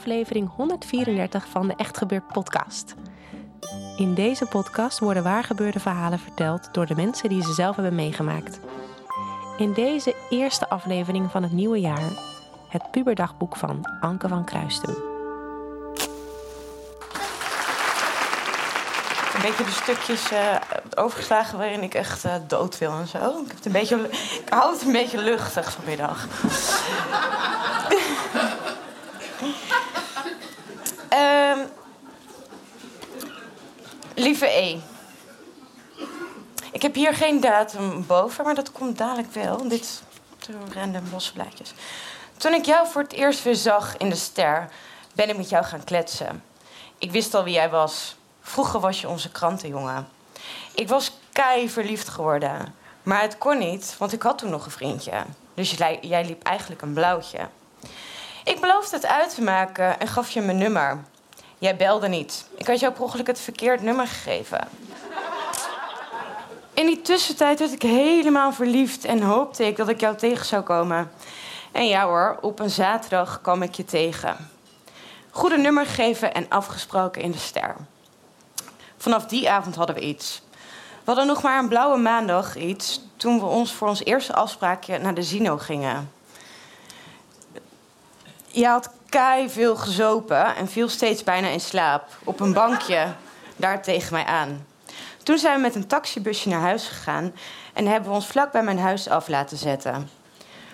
Aflevering 134 van de Echt Gebeurd podcast. In deze podcast worden waargebeurde verhalen verteld door de mensen die ze zelf hebben meegemaakt. In deze eerste aflevering van het nieuwe jaar het puberdagboek van Anke van Kruistum. Een beetje de stukjes eh, overgeslagen waarin ik echt eh, dood wil en zo. Ik, heb het een beetje, ik hou het een beetje luchtig vanmiddag. Lieve E. Ik heb hier geen datum boven, maar dat komt dadelijk wel. Dit random losse blaadjes. Toen ik jou voor het eerst weer zag in de ster, ben ik met jou gaan kletsen. Ik wist al wie jij was. Vroeger was je onze krantenjongen. Ik was kei verliefd geworden. Maar het kon niet, want ik had toen nog een vriendje. Dus jij liep eigenlijk een blauwtje. Ik beloofde het uit te maken en gaf je mijn nummer. Jij belde niet. Ik had jou per ongeluk het verkeerd nummer gegeven. In die tussentijd werd ik helemaal verliefd en hoopte ik dat ik jou tegen zou komen. En ja hoor, op een zaterdag kwam ik je tegen. Goede nummer gegeven en afgesproken in de ster. Vanaf die avond hadden we iets. We hadden nog maar een blauwe maandag iets toen we ons voor ons eerste afspraakje naar de Zino gingen. Je had kei veel gezopen en viel steeds bijna in slaap op een bankje daar tegen mij aan. Toen zijn we met een taxibusje naar huis gegaan en hebben we ons vlak bij mijn huis af laten zetten.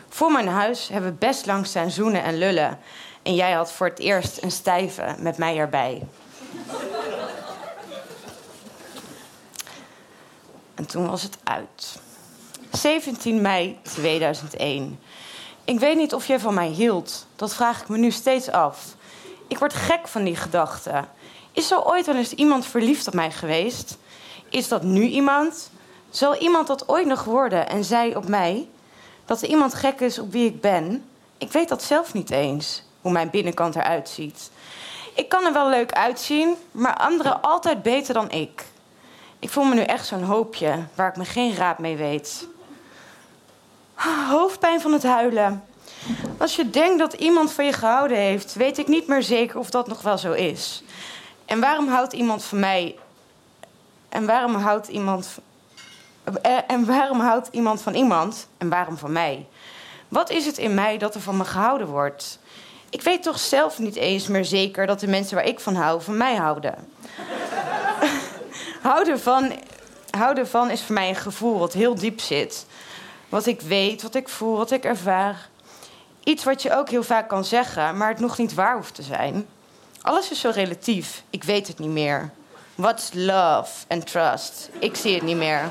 Voor mijn huis hebben we best lang staan zoenen en lullen. En jij had voor het eerst een stijve met mij erbij. En toen was het uit. 17 mei 2001. Ik weet niet of jij van mij hield. Dat vraag ik me nu steeds af. Ik word gek van die gedachte. Is er ooit wel eens iemand verliefd op mij geweest? Is dat nu iemand? Zal iemand dat ooit nog worden en zij op mij? Dat er iemand gek is op wie ik ben? Ik weet dat zelf niet eens, hoe mijn binnenkant eruit ziet. Ik kan er wel leuk uitzien, maar anderen altijd beter dan ik. Ik voel me nu echt zo'n hoopje waar ik me geen raad mee weet. Ah, Hoofdpijn van het huilen. Als je denkt dat iemand van je gehouden heeft, weet ik niet meer zeker of dat nog wel zo is. En waarom houdt iemand van mij? En waarom houdt iemand. eh, En waarom houdt iemand van iemand? En waarom van mij? Wat is het in mij dat er van me gehouden wordt? Ik weet toch zelf niet eens meer zeker dat de mensen waar ik van hou, van mij houden. houden, van, houden van is voor mij een gevoel wat heel diep zit. Wat ik weet, wat ik voel, wat ik ervaar. Iets wat je ook heel vaak kan zeggen, maar het nog niet waar hoeft te zijn. Alles is zo relatief. Ik weet het niet meer. What's love and trust? Ik zie het niet meer.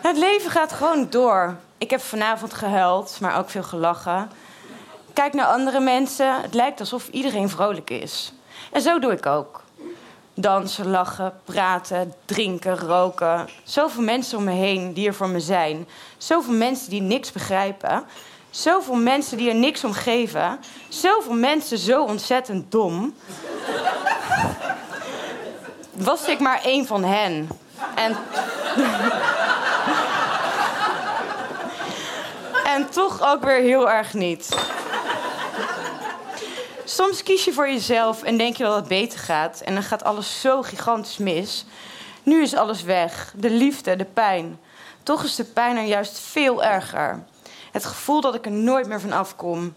Het leven gaat gewoon door. Ik heb vanavond gehuild, maar ook veel gelachen. Kijk naar andere mensen. Het lijkt alsof iedereen vrolijk is. En zo doe ik ook. Dansen, lachen, praten, drinken, roken. Zoveel mensen om me heen die er voor me zijn. Zoveel mensen die niks begrijpen. Zoveel mensen die er niks om geven. Zoveel mensen zo ontzettend dom. Was ik maar één van hen. En. en toch ook weer heel erg niet soms kies je voor jezelf en denk je dat het beter gaat. En dan gaat alles zo gigantisch mis. Nu is alles weg. De liefde, de pijn. Toch is de pijn er juist veel erger. Het gevoel dat ik er nooit meer van afkom.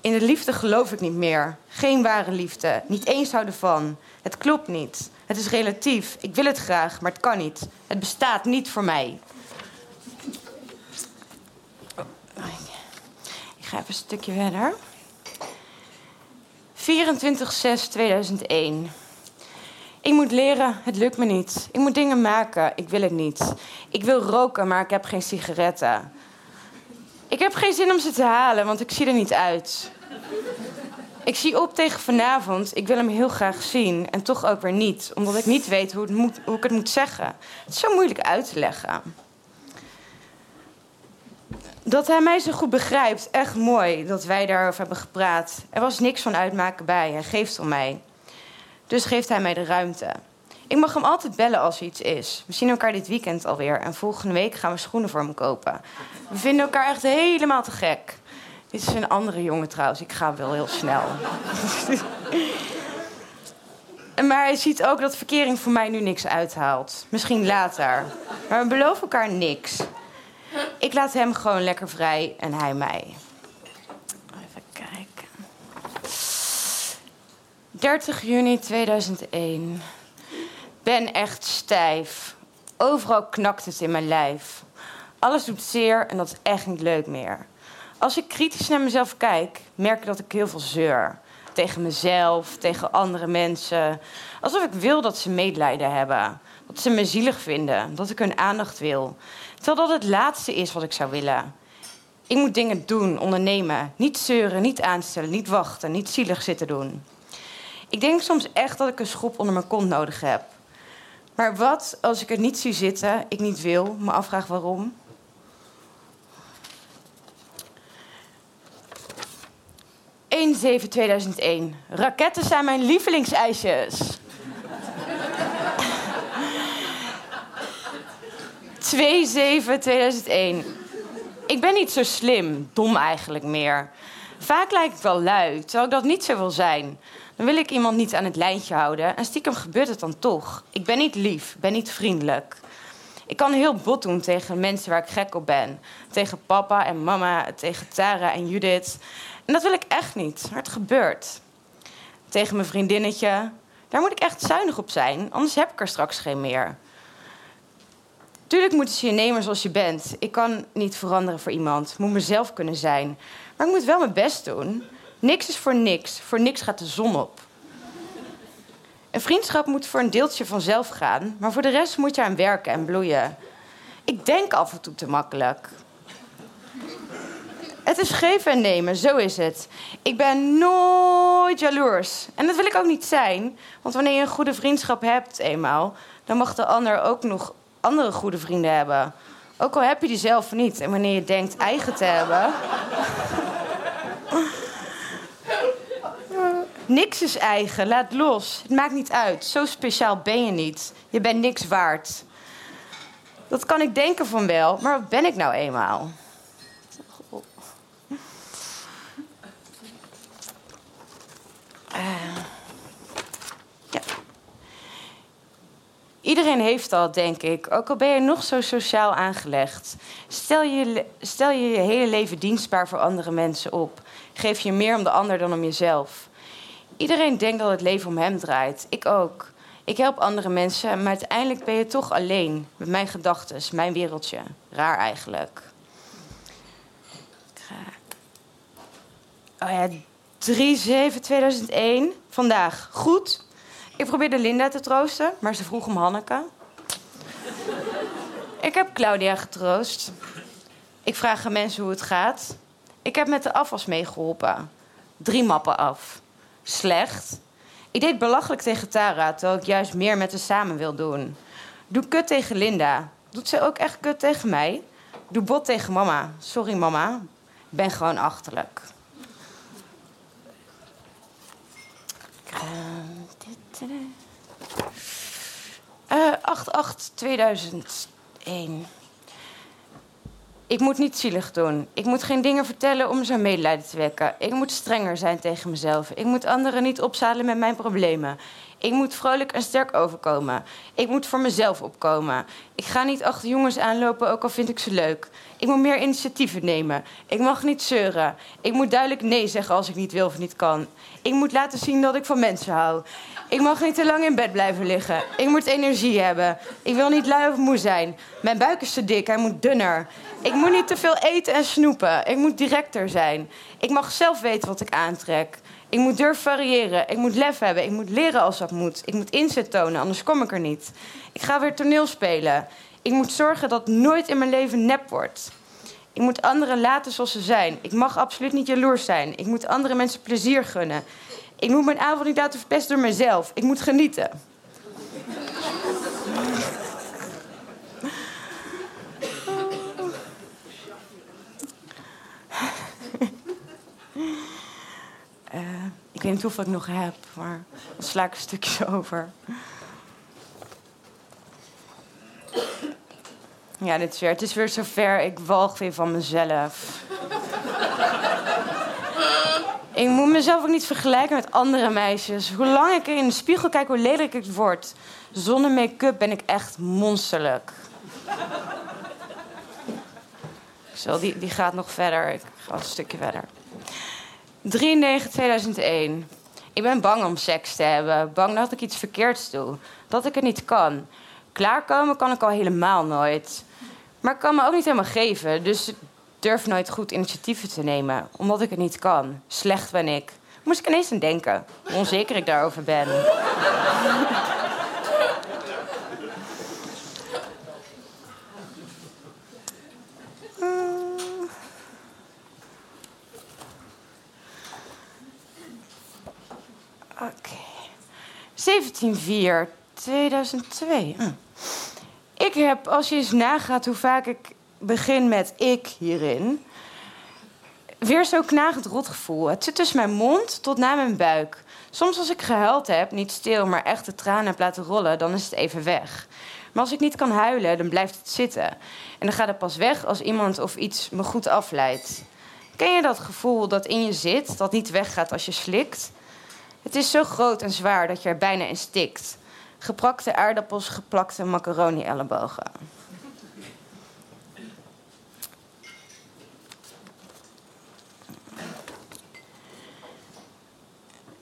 In de liefde geloof ik niet meer. Geen ware liefde. Niet eens houden van. Het klopt niet. Het is relatief. Ik wil het graag, maar het kan niet. Het bestaat niet voor mij. Ik ga even een stukje verder. 24-6-2001. Ik moet leren, het lukt me niet. Ik moet dingen maken, ik wil het niet. Ik wil roken, maar ik heb geen sigaretten. Ik heb geen zin om ze te halen, want ik zie er niet uit. Ik zie op tegen vanavond. Ik wil hem heel graag zien. En toch ook weer niet. Omdat ik niet weet hoe, het moet, hoe ik het moet zeggen. Het is zo moeilijk uit te leggen. Dat hij mij zo goed begrijpt, echt mooi dat wij daarover hebben gepraat. Er was niks van uitmaken bij, hij geeft om mij. Dus geeft hij mij de ruimte. Ik mag hem altijd bellen als er iets is. We zien elkaar dit weekend alweer en volgende week gaan we schoenen voor hem kopen. We vinden elkaar echt helemaal te gek. Dit is een andere jongen trouwens, ik ga wel heel snel. maar hij ziet ook dat verkering voor mij nu niks uithaalt. Misschien later. Maar we beloven elkaar niks. Ik laat hem gewoon lekker vrij en hij mij. Even kijken. 30 juni 2001. Ben echt stijf. Overal knakt het in mijn lijf. Alles doet zeer en dat is echt niet leuk meer. Als ik kritisch naar mezelf kijk, merk ik dat ik heel veel zeur. Tegen mezelf, tegen andere mensen. Alsof ik wil dat ze medelijden hebben. Dat ze me zielig vinden. Dat ik hun aandacht wil. Terwijl dat het laatste is wat ik zou willen. Ik moet dingen doen, ondernemen. Niet zeuren, niet aanstellen, niet wachten, niet zielig zitten doen. Ik denk soms echt dat ik een schop onder mijn kont nodig heb. Maar wat als ik er niet zie zitten, ik niet wil, me afvraag waarom? ...1-7-2001. Raketten zijn mijn lievelingsijsjes. 2-7-2001. Ik ben niet zo slim, dom eigenlijk meer. Vaak lijkt ik wel lui, terwijl ik dat niet zo wil zijn. Dan wil ik iemand niet aan het lijntje houden en stiekem gebeurt het dan toch. Ik ben niet lief, ben niet vriendelijk. Ik kan heel bot doen tegen mensen waar ik gek op ben. Tegen papa en mama, tegen Tara en Judith. En dat wil ik echt niet, maar het gebeurt. Tegen mijn vriendinnetje, daar moet ik echt zuinig op zijn, anders heb ik er straks geen meer. Tuurlijk moeten ze je nemen zoals je bent. Ik kan niet veranderen voor iemand. Moet mezelf kunnen zijn. Maar ik moet wel mijn best doen. Niks is voor niks. Voor niks gaat de zon op. Een vriendschap moet voor een deeltje vanzelf gaan, maar voor de rest moet je aan werken en bloeien. Ik denk af en toe te makkelijk. Het is geven en nemen, zo is het. Ik ben nooit jaloers. En dat wil ik ook niet zijn, want wanneer je een goede vriendschap hebt, eenmaal, dan mag de ander ook nog andere goede vrienden hebben. Ook al heb je die zelf niet. En wanneer je denkt eigen te hebben. niks is eigen, laat los. Het maakt niet uit. Zo speciaal ben je niet. Je bent niks waard. Dat kan ik denken van wel, maar wat ben ik nou eenmaal? Uh. Iedereen heeft dat, denk ik. Ook al ben je nog zo sociaal aangelegd. Stel je stel je, je hele leven dienstbaar voor andere mensen op. Geef je meer om de ander dan om jezelf. Iedereen denkt dat het leven om hem draait. Ik ook. Ik help andere mensen, maar uiteindelijk ben je toch alleen. Met mijn gedachten, mijn wereldje. Raar eigenlijk. Oh ja, 3-7-2001. Vandaag. Goed. Ik probeerde Linda te troosten, maar ze vroeg om Hanneke. ik heb Claudia getroost. Ik vraag aan mensen hoe het gaat. Ik heb met de afwas meegeholpen. Drie mappen af. Slecht. Ik deed belachelijk tegen Tara, terwijl ik juist meer met haar samen wil doen. Doe kut tegen Linda. Doet ze ook echt kut tegen mij? Doe bot tegen mama. Sorry mama. Ik ben gewoon achterlijk. Uh, 8-8-2001. Ik moet niet zielig doen. Ik moet geen dingen vertellen om zijn medelijden te wekken. Ik moet strenger zijn tegen mezelf. Ik moet anderen niet opzadelen met mijn problemen. Ik moet vrolijk en sterk overkomen. Ik moet voor mezelf opkomen. Ik ga niet achter jongens aanlopen, ook al vind ik ze leuk. Ik moet meer initiatieven nemen. Ik mag niet zeuren. Ik moet duidelijk nee zeggen als ik niet wil of niet kan. Ik moet laten zien dat ik van mensen hou. Ik mag niet te lang in bed blijven liggen. Ik moet energie hebben. Ik wil niet lui of moe zijn. Mijn buik is te dik, hij moet dunner. Ik moet niet te veel eten en snoepen. Ik moet directer zijn. Ik mag zelf weten wat ik aantrek. Ik moet durven variëren. Ik moet lef hebben. Ik moet leren als dat moet. Ik moet inzet tonen, anders kom ik er niet. Ik ga weer toneel spelen. Ik moet zorgen dat nooit in mijn leven nep wordt. Ik moet anderen laten zoals ze zijn. Ik mag absoluut niet jaloers zijn. Ik moet andere mensen plezier gunnen. Ik moet mijn avond niet laten verpesten door mezelf. Ik moet genieten. Uh, ik weet niet hoeveel ik nog heb, maar dan sla ik een stukje over. Ja, dit is weer, het is weer zover. Ik walg weer van mezelf. ik moet mezelf ook niet vergelijken met andere meisjes. Hoe lang ik in de spiegel kijk, hoe lelijk ik word. Zonder make-up ben ik echt monsterlijk. Zo, die, die gaat nog verder. Ik ga een stukje verder. 93 2001. Ik ben bang om seks te hebben. Bang dat ik iets verkeerds doe. Dat ik het niet kan. Klaarkomen kan ik al helemaal nooit. Maar ik kan me ook niet helemaal geven. Dus ik durf nooit goed initiatieven te nemen. Omdat ik het niet kan. Slecht ben ik. Moest ik ineens aan denken. Hoe onzeker ik daarover ben. 17-4, 2002. Hm. Ik heb, als je eens nagaat hoe vaak ik begin met ik hierin... weer zo'n knagend rotgevoel. Het zit tussen mijn mond tot na mijn buik. Soms als ik gehuild heb, niet stil, maar echt de tranen heb laten rollen... dan is het even weg. Maar als ik niet kan huilen, dan blijft het zitten. En dan gaat het pas weg als iemand of iets me goed afleidt. Ken je dat gevoel dat in je zit, dat niet weggaat als je slikt? Het is zo groot en zwaar dat je er bijna in stikt. Geprakte aardappels, geplakte macaroni-ellebogen.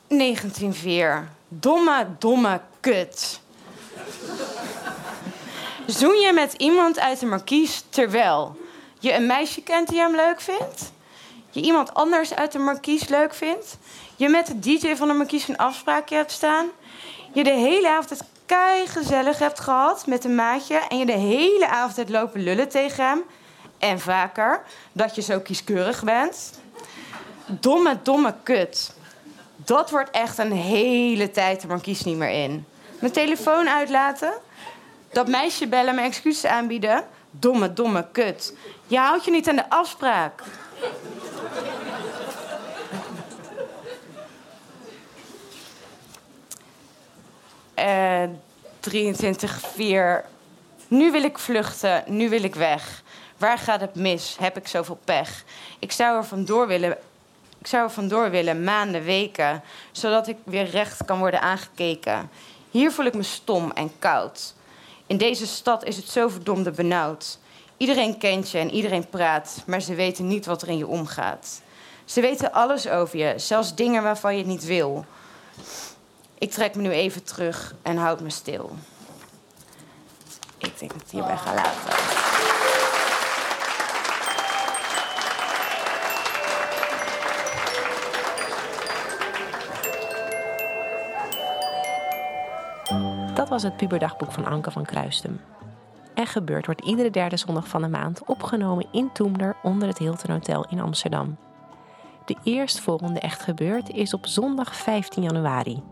...1904. Domme, domme kut. Zoen je met iemand uit de markies terwijl... ...je een meisje kent die hem leuk vindt? Je iemand anders uit de markies leuk vindt? Je met de DJ van de Marquise een afspraakje hebt staan. Je de hele avond het kei gezellig hebt gehad met een maatje. En je de hele avond het lopen lullen tegen hem. En vaker dat je zo kieskeurig bent. Domme, domme kut. Dat wordt echt een hele tijd de Marquise niet meer in. Mijn telefoon uitlaten. Dat meisje bellen, mijn excuses aanbieden. Domme, domme kut. Je houdt je niet aan de afspraak. Uh, 23, 4. Nu wil ik vluchten, nu wil ik weg. Waar gaat het mis? Heb ik zoveel pech? Ik zou er vandoor willen, ik zou er vandoor willen, maanden, weken, zodat ik weer recht kan worden aangekeken. Hier voel ik me stom en koud. In deze stad is het zo verdomde benauwd. Iedereen kent je en iedereen praat, maar ze weten niet wat er in je omgaat. Ze weten alles over je, zelfs dingen waarvan je het niet wil. Ik trek me nu even terug en houd me stil. Ik denk dat ik hierbij ga laten. Dat was het puberdagboek van Anke van Kruistum. En gebeurd wordt iedere derde zondag van de maand opgenomen in Toemler onder het Hilton Hotel in Amsterdam. De eerstvolgende Echt Gebeurd is op zondag 15 januari.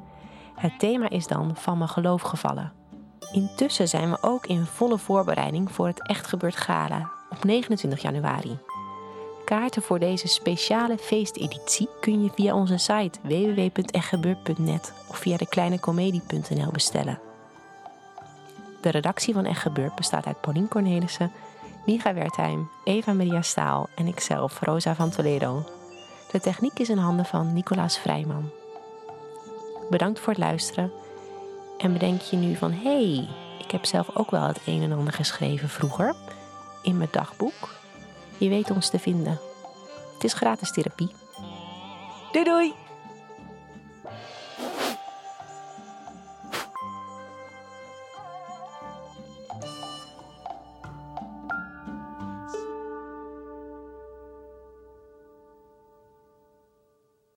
Het thema is dan van mijn geloof gevallen. Intussen zijn we ook in volle voorbereiding voor het Echt Gebeurd Gala op 29 januari. Kaarten voor deze speciale feesteditie kun je via onze site www.echtgebeurd.net of via dekleinecomedie.nl bestellen. De redactie van Echt Gebeurd bestaat uit Paulien Cornelissen, Miga Wertheim, Eva Maria Staal en ikzelf, Rosa van Toledo. De techniek is in handen van Nicolaas Vrijman. Bedankt voor het luisteren. En bedenk je nu van, hé, hey, ik heb zelf ook wel het een en ander geschreven vroeger in mijn dagboek. Je weet ons te vinden. Het is gratis therapie. Doei doei!